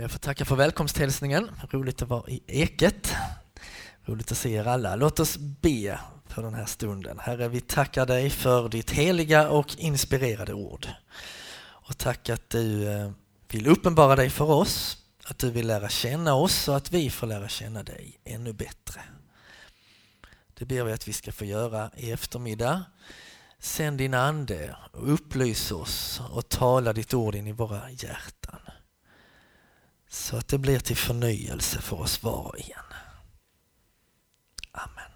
Jag får tacka för välkomsthälsningen. Roligt att vara i Eket. Roligt att se er alla. Låt oss be för den här stunden. Herre, vi tackar dig för ditt heliga och inspirerade ord. Och tack att du eh, vill uppenbara dig för oss, att du vill lära känna oss och att vi får lära känna dig ännu bättre. Det ber vi att vi ska få göra i eftermiddag. Sänd din ande och upplys oss och tala ditt ord in i våra hjärtan. Så att det blir till förnyelse för oss var och en. Amen.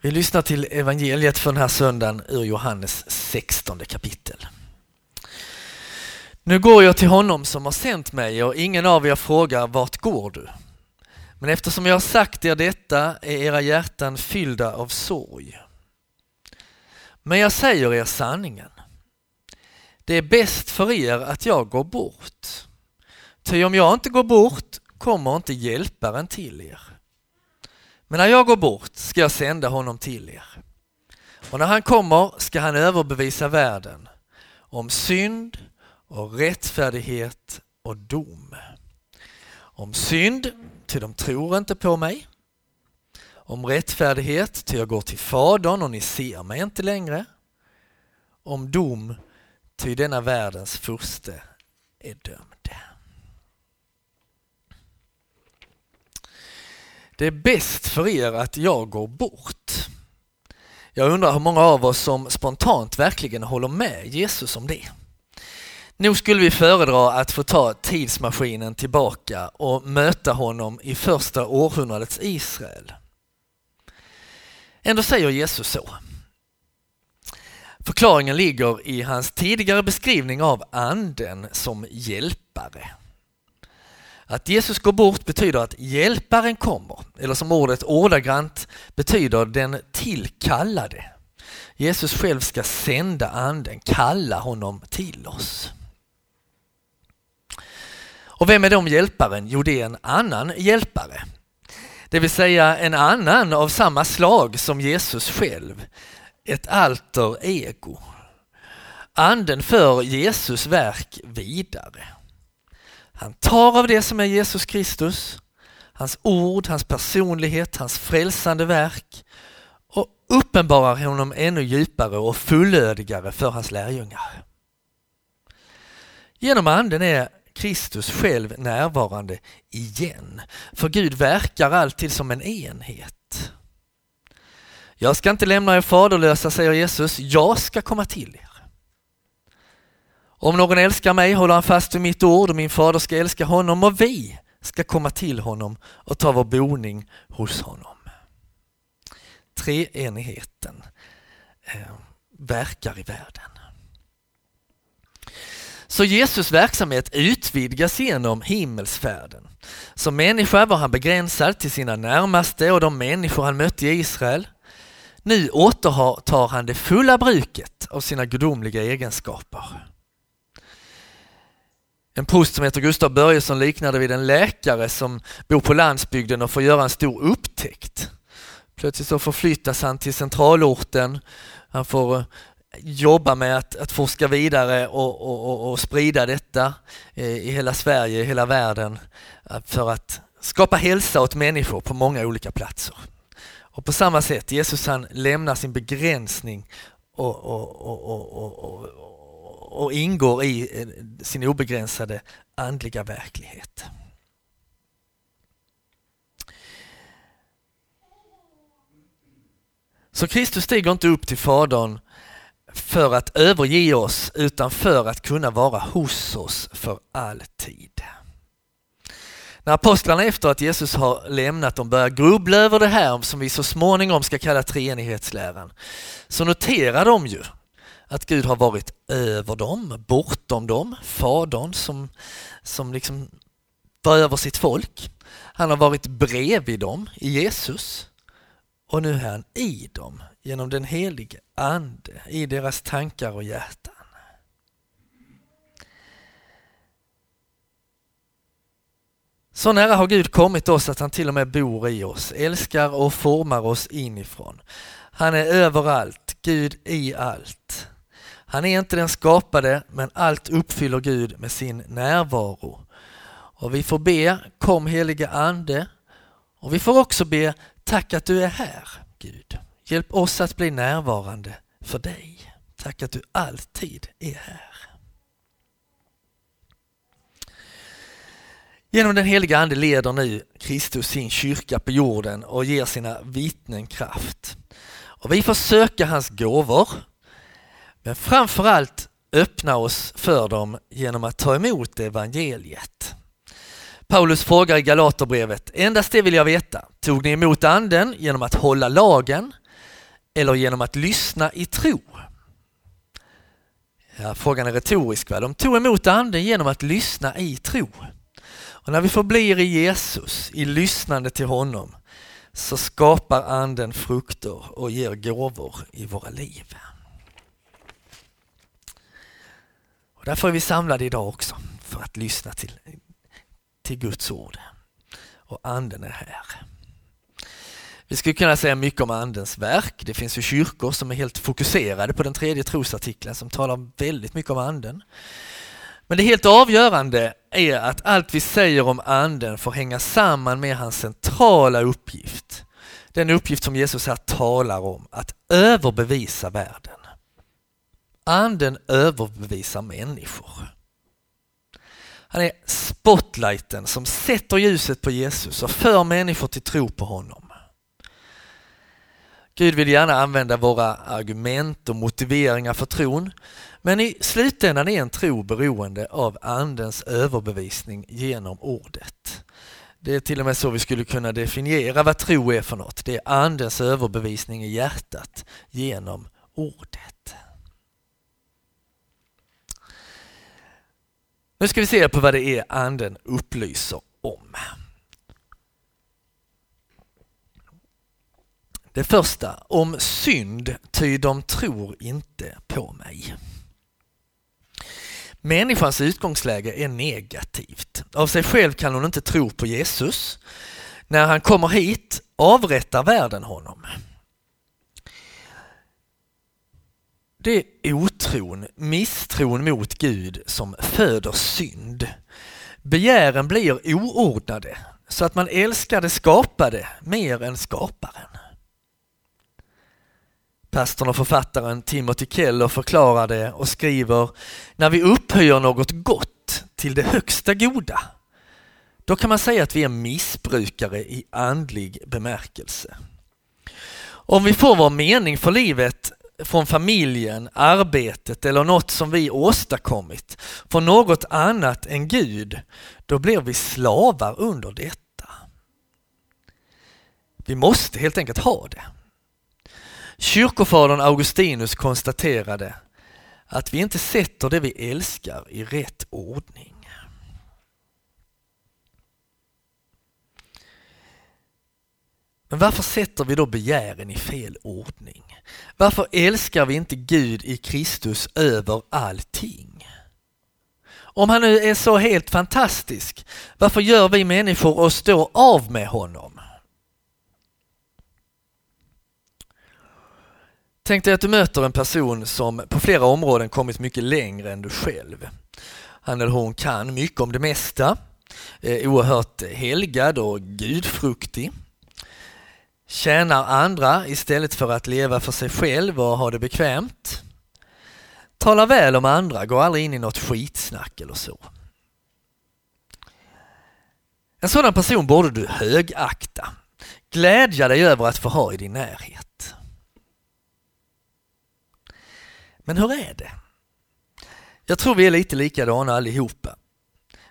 Vi lyssnar till evangeliet för den här söndagen ur Johannes 16 kapitel. Nu går jag till honom som har sänt mig och ingen av er frågar vart går du? Men eftersom jag har sagt er detta är era hjärtan fyllda av sorg. Men jag säger er sanningen. Det är bäst för er att jag går bort. Ty om jag inte går bort kommer inte hjälparen till er. Men när jag går bort ska jag sända honom till er. Och när han kommer ska han överbevisa världen om synd och rättfärdighet och dom. Om synd, ty de tror inte på mig. Om rättfärdighet, ty jag går till Fadern och ni ser mig inte längre. Om dom, ty denna världens furste är dömd. Det är bäst för er att jag går bort. Jag undrar hur många av oss som spontant verkligen håller med Jesus om det. Nog skulle vi föredra att få ta tidsmaskinen tillbaka och möta honom i första århundradets Israel. Ändå säger Jesus så. Förklaringen ligger i hans tidigare beskrivning av anden som hjälpare. Att Jesus går bort betyder att hjälparen kommer, eller som ordet ordagrant betyder den tillkallade. Jesus själv ska sända anden, kalla honom till oss. Och vem är då hjälparen? Jo, det är en annan hjälpare. Det vill säga en annan av samma slag som Jesus själv. Ett alter ego. Anden för Jesus verk vidare. Han tar av det som är Jesus Kristus, hans ord, hans personlighet, hans frälsande verk och uppenbarar honom ännu djupare och fullödigare för hans lärjungar. Genom anden är Kristus själv närvarande igen, för Gud verkar alltid som en enhet. Jag ska inte lämna er faderlösa, säger Jesus, jag ska komma till er. Om någon älskar mig håller han fast vid mitt ord och min fader ska älska honom och vi ska komma till honom och ta vår boning hos honom. Treenigheten eh, verkar i världen. Så Jesus verksamhet utvidgas genom himmelsfärden. Som människa var han begränsad till sina närmaste och de människor han mötte i Israel. Nu återtar han det fulla bruket av sina gudomliga egenskaper. En prost som heter Gustav Börjesson liknade vid en läkare som bor på landsbygden och får göra en stor upptäckt. Plötsligt så förflyttas han till centralorten, han får eh, jobba med att, att forska vidare och, och, och, och sprida detta eh, i hela Sverige, i hela världen eh, för att skapa hälsa åt människor på många olika platser. Och på samma sätt, Jesus han lämnar sin begränsning och, och, och ingår i eh, sin obegränsade andliga verklighet. Så Kristus stiger inte upp till Fadern för att överge oss utan för att kunna vara hos oss för alltid. När apostlarna efter att Jesus har lämnat dem börjar grubbla över det här som vi så småningom ska kalla treenighetsläran så noterar de ju att Gud har varit över dem, bortom dem, Fadern som, som liksom var över sitt folk. Han har varit bredvid dem i Jesus och nu är han i dem genom den helige Ande i deras tankar och hjärtan. Så nära har Gud kommit oss att han till och med bor i oss, älskar och formar oss inifrån. Han är överallt, Gud i allt. Han är inte den skapade, men allt uppfyller Gud med sin närvaro. Och vi får be, kom heliga Ande. Och vi får också be, tack att du är här, Gud. Hjälp oss att bli närvarande för dig. Tack att du alltid är här. Genom den heliga Ande leder nu Kristus sin kyrka på jorden och ger sina vittnen kraft. Och vi får söka hans gåvor, men framförallt öppna oss för dem genom att ta emot evangeliet. Paulus frågar i Galaterbrevet, endast det vill jag veta, tog ni emot anden genom att hålla lagen eller genom att lyssna i tro? Ja, frågan är retorisk. Va? De tog emot anden genom att lyssna i tro. Och när vi förblir i Jesus, i lyssnande till honom, så skapar anden frukter och ger gåvor i våra liv. Och därför är vi samlade idag också, för att lyssna till, till Guds ord. Och anden är här. Vi skulle kunna säga mycket om andens verk. Det finns ju kyrkor som är helt fokuserade på den tredje trosartikeln som talar väldigt mycket om anden. Men det helt avgörande är att allt vi säger om anden får hänga samman med hans centrala uppgift. Den uppgift som Jesus här talar om, att överbevisa världen. Anden överbevisar människor. Han är spotlighten som sätter ljuset på Jesus och för människor till tro på honom. Gud vill gärna använda våra argument och motiveringar för tron, men i slutändan är en tro beroende av Andens överbevisning genom ordet. Det är till och med så vi skulle kunna definiera vad tro är för något. Det är Andens överbevisning i hjärtat genom ordet. Nu ska vi se på vad det är Anden upplyser om. Det första, om synd, ty de tror inte på mig. Människans utgångsläge är negativt. Av sig själv kan hon inte tro på Jesus. När han kommer hit avrättar världen honom. Det är otron, misstron mot Gud som föder synd. Begären blir oordnade så att man älskar det skapade mer än skaparen. Pastorn och författaren Timothy Keller förklarar det och skriver När vi upphöjer något gott till det högsta goda då kan man säga att vi är missbrukare i andlig bemärkelse. Om vi får vår mening för livet från familjen, arbetet eller något som vi åstadkommit från något annat än Gud, då blir vi slavar under detta. Vi måste helt enkelt ha det. Kyrkofadern Augustinus konstaterade att vi inte sätter det vi älskar i rätt ordning. Men varför sätter vi då begären i fel ordning? Varför älskar vi inte Gud i Kristus över allting? Om han nu är så helt fantastisk, varför gör vi människor oss då av med honom? Tänk dig att du möter en person som på flera områden kommit mycket längre än du själv. Han eller hon kan mycket om det mesta, är oerhört helgad och gudfruktig. Tjänar andra istället för att leva för sig själv och ha det bekvämt. Talar väl om andra, går aldrig in i något skitsnack eller så. En sådan person borde du högakta. Glädja dig över att få ha i din närhet. Men hur är det? Jag tror vi är lite likadana allihopa.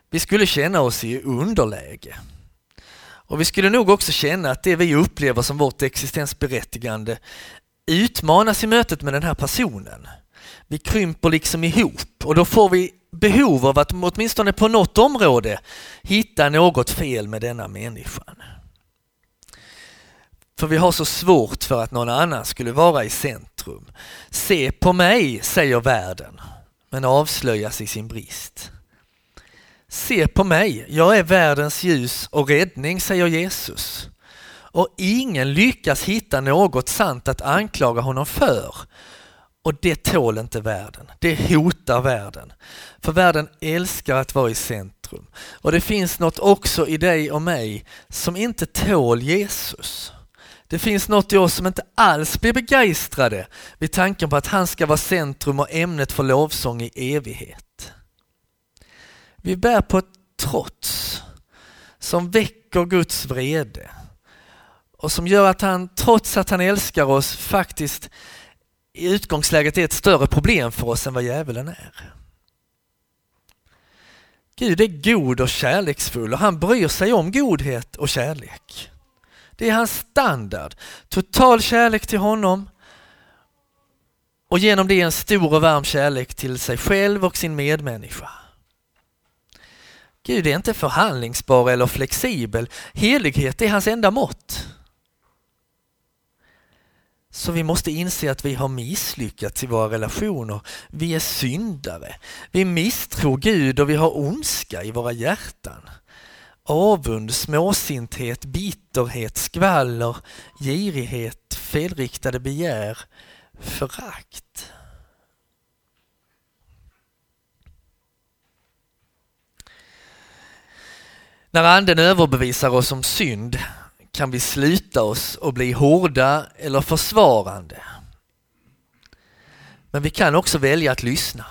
Vi skulle känna oss i underläge. Och vi skulle nog också känna att det vi upplever som vårt existensberättigande utmanas i mötet med den här personen. Vi krymper liksom ihop och då får vi behov av att åtminstone på något område hitta något fel med denna människan. För vi har så svårt för att någon annan skulle vara i centrum. Se på mig, säger världen, men avslöjas i sin brist. Se på mig, jag är världens ljus och räddning, säger Jesus. Och ingen lyckas hitta något sant att anklaga honom för. Och det tål inte världen. Det hotar världen. För världen älskar att vara i centrum. Och det finns något också i dig och mig som inte tål Jesus. Det finns något i oss som inte alls blir begeistrade vid tanken på att han ska vara centrum och ämnet för lovsång i evighet. Vi bär på ett trots som väcker Guds vrede och som gör att han, trots att han älskar oss, faktiskt i utgångsläget är ett större problem för oss än vad djävulen är. Gud är god och kärleksfull och han bryr sig om godhet och kärlek. Det är hans standard. Total kärlek till honom och genom det en stor och varm kärlek till sig själv och sin medmänniska. Gud är inte förhandlingsbar eller flexibel. Helighet är hans enda mått. Så vi måste inse att vi har misslyckats i våra relationer. Vi är syndare. Vi misstror Gud och vi har ondska i våra hjärtan. Avund, småsinthet, bitterhet, skvaller, girighet, felriktade begär, förakt. När anden överbevisar oss om synd kan vi sluta oss och bli hårda eller försvarande. Men vi kan också välja att lyssna.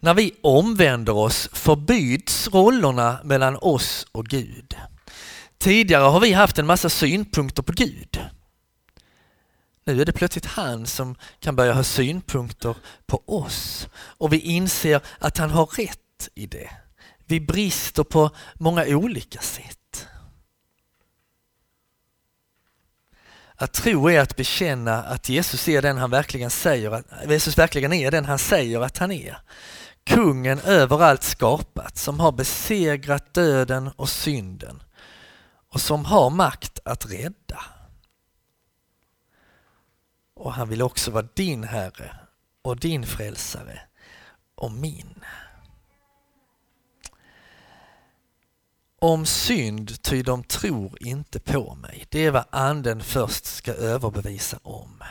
När vi omvänder oss förbyts rollerna mellan oss och Gud. Tidigare har vi haft en massa synpunkter på Gud. Nu är det plötsligt han som kan börja ha synpunkter på oss och vi inser att han har rätt i det. Vi brister på många olika sätt. Att tro är att bekänna att Jesus är den han verkligen säger, att Jesus verkligen är den han säger att han är. Kungen över allt skapat som har besegrat döden och synden och som har makt att rädda. Och han vill också vara din Herre och din frälsare och min. om synd, ty de tror inte på mig. Det är vad anden först ska överbevisa om.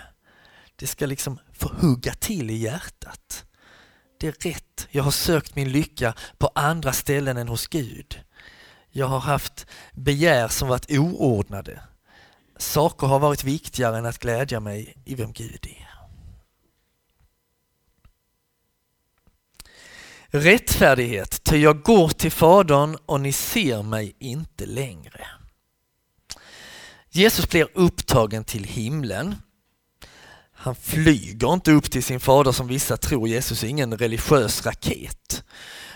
Det ska liksom få hugga till i hjärtat. Det är rätt, jag har sökt min lycka på andra ställen än hos Gud. Jag har haft begär som varit oordnade. Saker har varit viktigare än att glädja mig i vem Gud är. Rättfärdighet, ty jag går till Fadern och ni ser mig inte längre. Jesus blir upptagen till himlen. Han flyger inte upp till sin fader som vissa tror. Jesus är ingen religiös raket.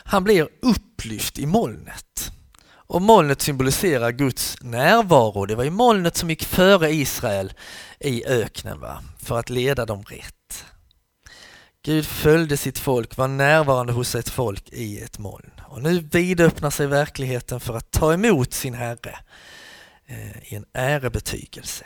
Han blir upplyft i molnet. Och molnet symboliserar Guds närvaro. Det var ju molnet som gick före Israel i öknen va? för att leda dem rätt. Gud följde sitt folk, var närvarande hos ett folk i ett moln. Och nu vidöppnar sig verkligheten för att ta emot sin Herre eh, i en ärebetygelse.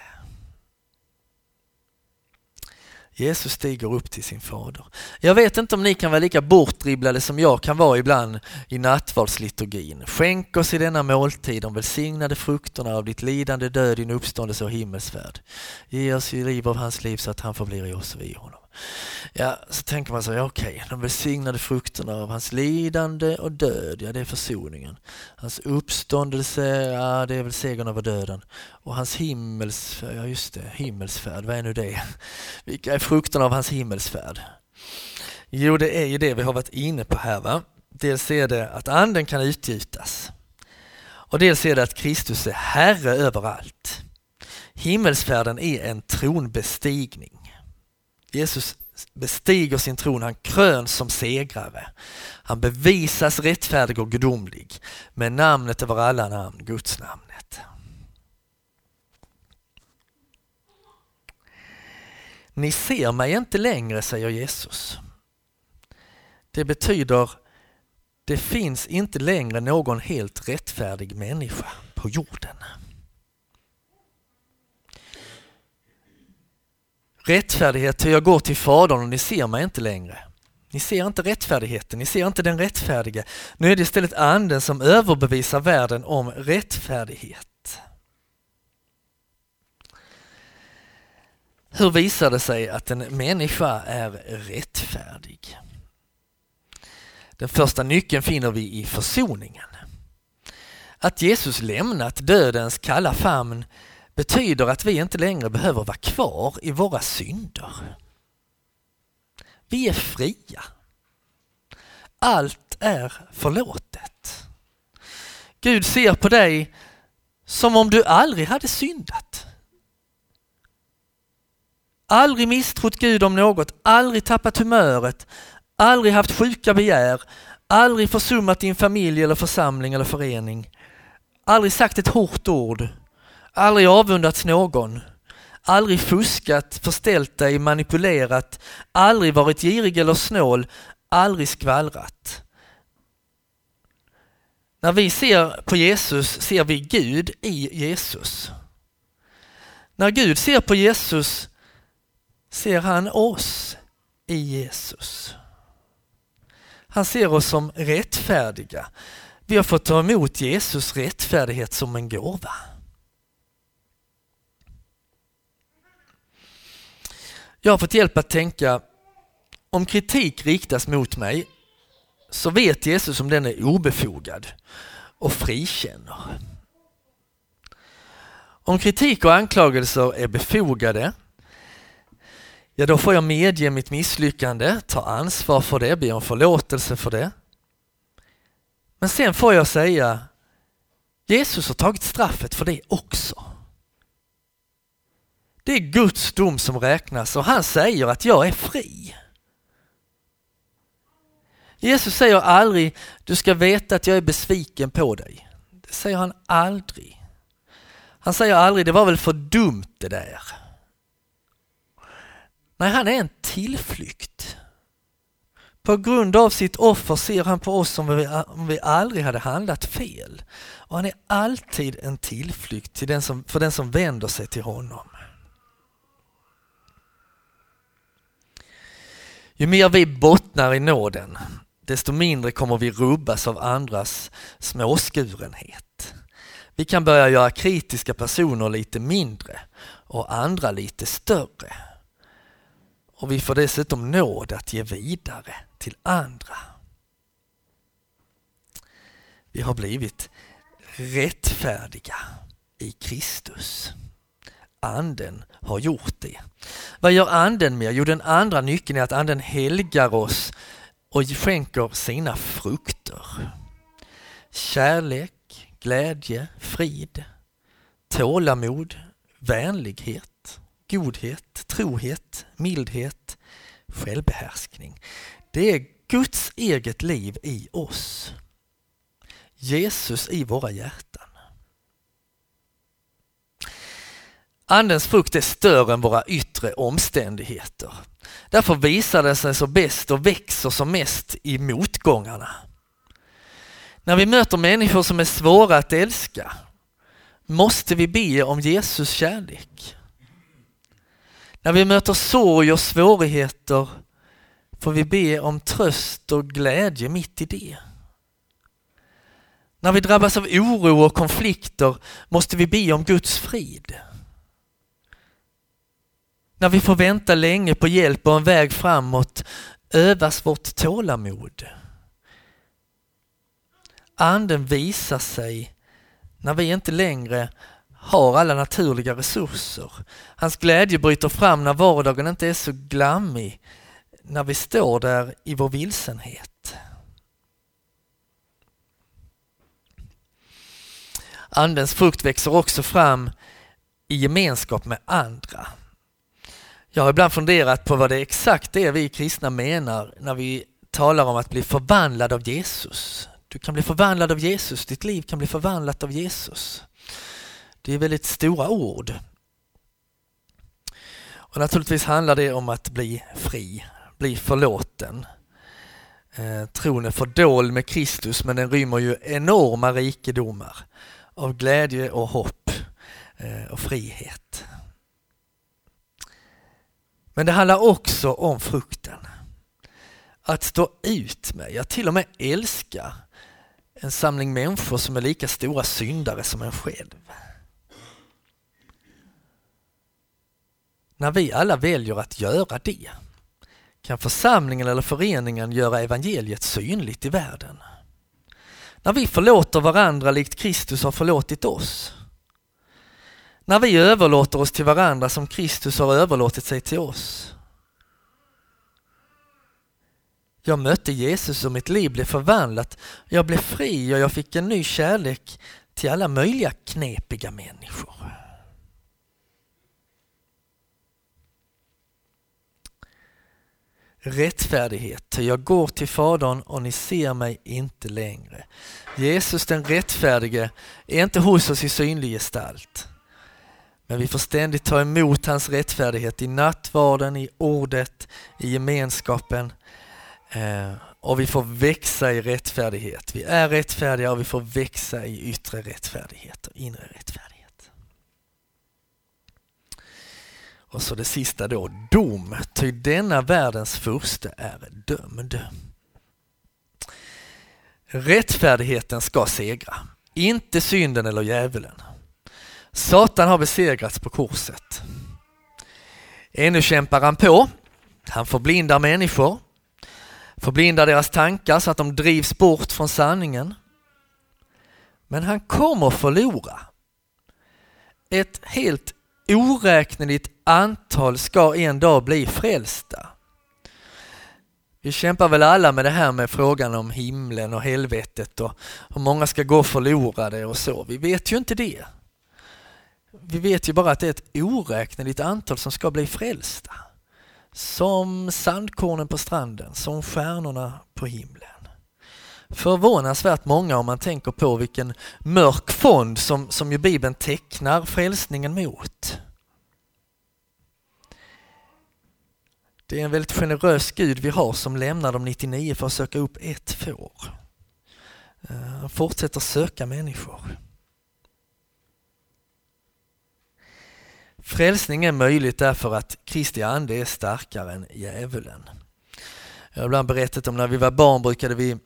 Jesus stiger upp till sin fader. Jag vet inte om ni kan vara lika bortdribblade som jag kan vara ibland i nattvardsliturgin. Skänk oss i denna måltid de välsignade frukterna av ditt lidande, död, din uppståndelse och himmelsfärd. Ge oss i liv av hans liv så att han förblir i oss och vi i honom. Ja, så tänker man så ja, okej, okay, de välsignade frukterna av hans lidande och död, ja det är försoningen. Hans uppståndelse, ja det är väl segern över döden. Och hans himmelsfärd, ja just det, himmelsfärd, vad är nu det? Vilka är frukterna av hans himmelsfärd? Jo, det är ju det vi har varit inne på här va. Dels är det att anden kan utgjutas. Och dels är det att Kristus är Herre överallt. Himmelsfärden är en tronbestigning. Jesus bestiger sin tron, han kröns som segrare. Han bevisas rättfärdig och gudomlig med namnet över alla namn, Guds namnet. Ni ser mig inte längre, säger Jesus. Det betyder, det finns inte längre någon helt rättfärdig människa på jorden. Rättfärdighet, ty jag går till Fadern och ni ser mig inte längre. Ni ser inte rättfärdigheten, ni ser inte den rättfärdige. Nu är det istället anden som överbevisar världen om rättfärdighet. Hur visar det sig att en människa är rättfärdig? Den första nyckeln finner vi i försoningen. Att Jesus lämnat dödens kalla famn betyder att vi inte längre behöver vara kvar i våra synder. Vi är fria. Allt är förlåtet. Gud ser på dig som om du aldrig hade syndat. Aldrig misstrott Gud om något, aldrig tappat humöret, aldrig haft sjuka begär, aldrig försummat din familj eller församling eller förening, aldrig sagt ett hårt ord, aldrig avundats någon, aldrig fuskat, förställt dig, manipulerat, aldrig varit girig eller snål, aldrig skvallrat. När vi ser på Jesus ser vi Gud i Jesus. När Gud ser på Jesus ser han oss i Jesus. Han ser oss som rättfärdiga. Vi har fått ta emot Jesus rättfärdighet som en gåva. Jag har fått hjälp att tänka, om kritik riktas mot mig så vet Jesus om den är obefogad och frikänner. Om kritik och anklagelser är befogade, ja då får jag medge mitt misslyckande, ta ansvar för det, be om förlåtelse för det. Men sen får jag säga, Jesus har tagit straffet för det också. Det är Guds dom som räknas och han säger att jag är fri. Jesus säger aldrig, du ska veta att jag är besviken på dig. Det säger han aldrig. Han säger aldrig, det var väl för dumt det där. Nej, han är en tillflykt. På grund av sitt offer ser han på oss som om vi aldrig hade handlat fel. Och han är alltid en tillflykt till den som, för den som vänder sig till honom. Ju mer vi bottnar i nåden, desto mindre kommer vi rubbas av andras småskurenhet. Vi kan börja göra kritiska personer lite mindre och andra lite större. Och vi får dessutom nåd att ge vidare till andra. Vi har blivit rättfärdiga i Kristus. Anden har gjort det. Vad gör anden mer? Jo, den andra nyckeln är att anden helgar oss och skänker sina frukter. Kärlek, glädje, frid, tålamod, vänlighet, godhet, trohet, mildhet, självbehärskning. Det är Guds eget liv i oss. Jesus i våra hjärtan. Andens frukt är större än våra yttre omständigheter. Därför visar den sig så bäst och växer som mest i motgångarna. När vi möter människor som är svåra att älska måste vi be om Jesus kärlek. När vi möter sorg och svårigheter får vi be om tröst och glädje mitt i det. När vi drabbas av oro och konflikter måste vi be om Guds frid. När vi får vänta länge på hjälp och en väg framåt övas vårt tålamod. Anden visar sig när vi inte längre har alla naturliga resurser. Hans glädje bryter fram när vardagen inte är så glammig, när vi står där i vår vilsenhet. Andens frukt växer också fram i gemenskap med andra. Jag har ibland funderat på vad det är exakt är vi kristna menar när vi talar om att bli förvandlad av Jesus. Du kan bli förvandlad av Jesus, ditt liv kan bli förvandlat av Jesus. Det är väldigt stora ord. Och naturligtvis handlar det om att bli fri, bli förlåten. Eh, tron är fördold med Kristus men den rymmer ju enorma rikedomar av glädje och hopp eh, och frihet. Men det handlar också om frukten. Att stå ut med, ja till och med älska en samling människor som är lika stora syndare som en själv. när vi alla väljer att göra det kan församlingen eller föreningen göra evangeliet synligt i världen. När vi förlåter varandra likt Kristus har förlåtit oss. När vi överlåter oss till varandra som Kristus har överlåtit sig till oss. Jag mötte Jesus och mitt liv blev förvandlat. Jag blev fri och jag fick en ny kärlek till alla möjliga knepiga människor. rättfärdighet. Jag går till Fadern och ni ser mig inte längre. Jesus den rättfärdige är inte hos oss i synlig gestalt. Men vi får ständigt ta emot hans rättfärdighet i nattvarden, i ordet, i gemenskapen. Eh, och vi får växa i rättfärdighet. Vi är rättfärdiga och vi får växa i yttre rättfärdighet och inre rättfärdighet. Och så det sista då, dom, ty denna världens furste är dömd. Rättfärdigheten ska segra, inte synden eller djävulen. Satan har besegrats på korset. Ännu kämpar han på. Han förblindar människor, förblindar deras tankar så att de drivs bort från sanningen. Men han kommer förlora. Ett helt oräkneligt antal ska en dag bli frälsta. Vi kämpar väl alla med det här med frågan om himlen och helvetet och hur många ska gå förlorade och så. Vi vet ju inte det. Vi vet ju bara att det är ett oräkneligt antal som ska bli frälsta. Som sandkornen på stranden, som stjärnorna på himlen. Förvånansvärt många om man tänker på vilken mörk fond som, som ju Bibeln tecknar frälsningen mot. Det är en väldigt generös Gud vi har som lämnar de 99 för att söka upp ett får. Eh, han fortsätter söka människor. Frälsning är möjligt därför att Kristi ande är starkare än djävulen. Jag har ibland berättat om när vi var barn brukade vi,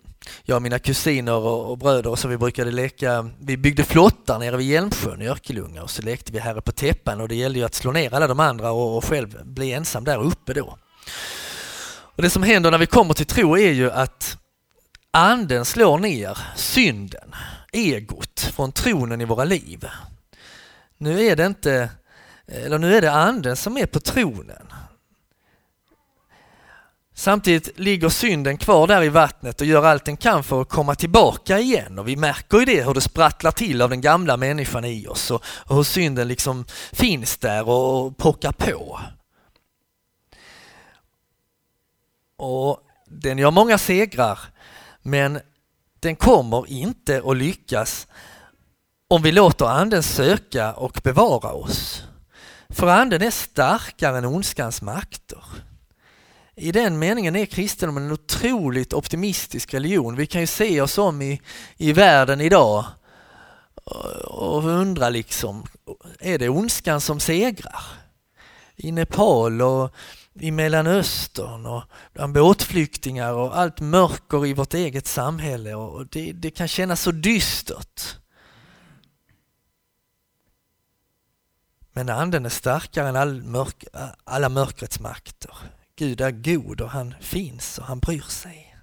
jag och mina kusiner och, och bröder, och så vi brukade leka, vi byggde flottar nere vid Hjälmsjön i Örkelljunga och så lekte vi Herre på täppan och det gällde ju att slå ner alla de andra och, och själv bli ensam där uppe då. Och Det som händer när vi kommer till tro är ju att anden slår ner synden, egot, från tronen i våra liv. Nu är det inte, eller nu är det anden som är på tronen. Samtidigt ligger synden kvar där i vattnet och gör allt den kan för att komma tillbaka igen och vi märker ju det hur det sprattlar till av den gamla människan i oss och, och hur synden liksom finns där och, och pockar på. Och den gör många segrar, men den kommer inte att lyckas om vi låter anden söka och bevara oss. För anden är starkare än ondskans makter. I den meningen är kristendomen en otroligt optimistisk religion. Vi kan ju se oss om i, i världen idag och undra liksom, är det ondskan som segrar? I Nepal och i Mellanöstern och bland båtflyktingar och allt mörker i vårt eget samhälle och det, det kan kännas så dystert. Men anden är starkare än all mörk, alla mörkrets makter. Gud är god och han finns och han bryr sig.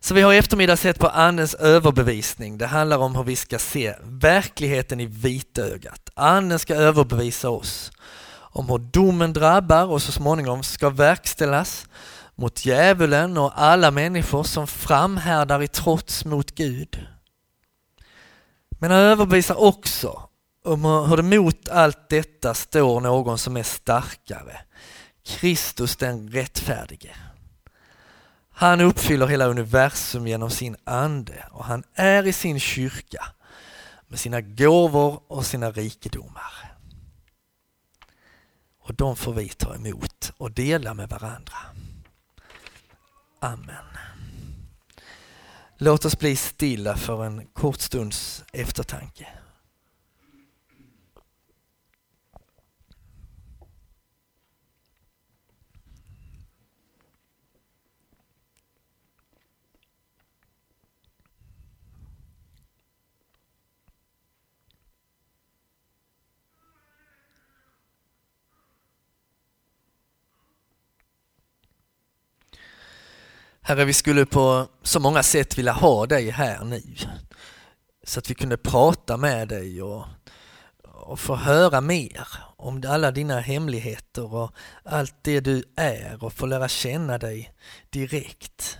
Så vi har i eftermiddag sett på Andens överbevisning. Det handlar om hur vi ska se verkligheten i vitögat. Anden ska överbevisa oss om hur domen drabbar och så småningom ska verkställas mot djävulen och alla människor som framhärdar i trots mot Gud. Men han överbevisar också om hur det mot allt detta står någon som är starkare. Kristus den rättfärdige. Han uppfyller hela universum genom sin ande och han är i sin kyrka med sina gåvor och sina rikedomar. Och de får vi ta emot och dela med varandra. Amen. Låt oss bli stilla för en kort stunds eftertanke. Herre, vi skulle på så många sätt vilja ha dig här nu. Så att vi kunde prata med dig och, och få höra mer om alla dina hemligheter och allt det du är och få lära känna dig direkt.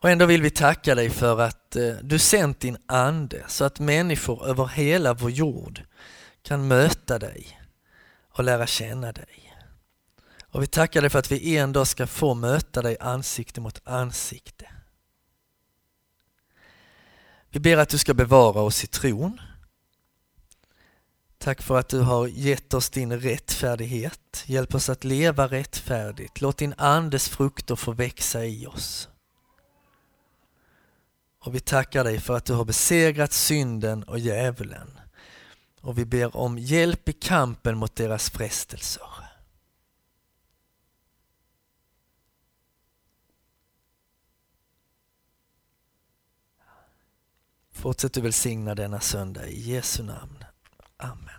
Och ändå vill vi tacka dig för att eh, du sänt din ande så att människor över hela vår jord kan möta dig och lära känna dig. Och vi tackar dig för att vi en dag ska få möta dig ansikte mot ansikte. Vi ber att du ska bevara oss i tron. Tack för att du har gett oss din rättfärdighet. Hjälp oss att leva rättfärdigt. Låt din andes frukter få växa i oss. Och vi tackar dig för att du har besegrat synden och djävulen. Och vi ber om hjälp i kampen mot deras frestelser. Fortsätt du välsigna denna söndag i Jesu namn. Amen.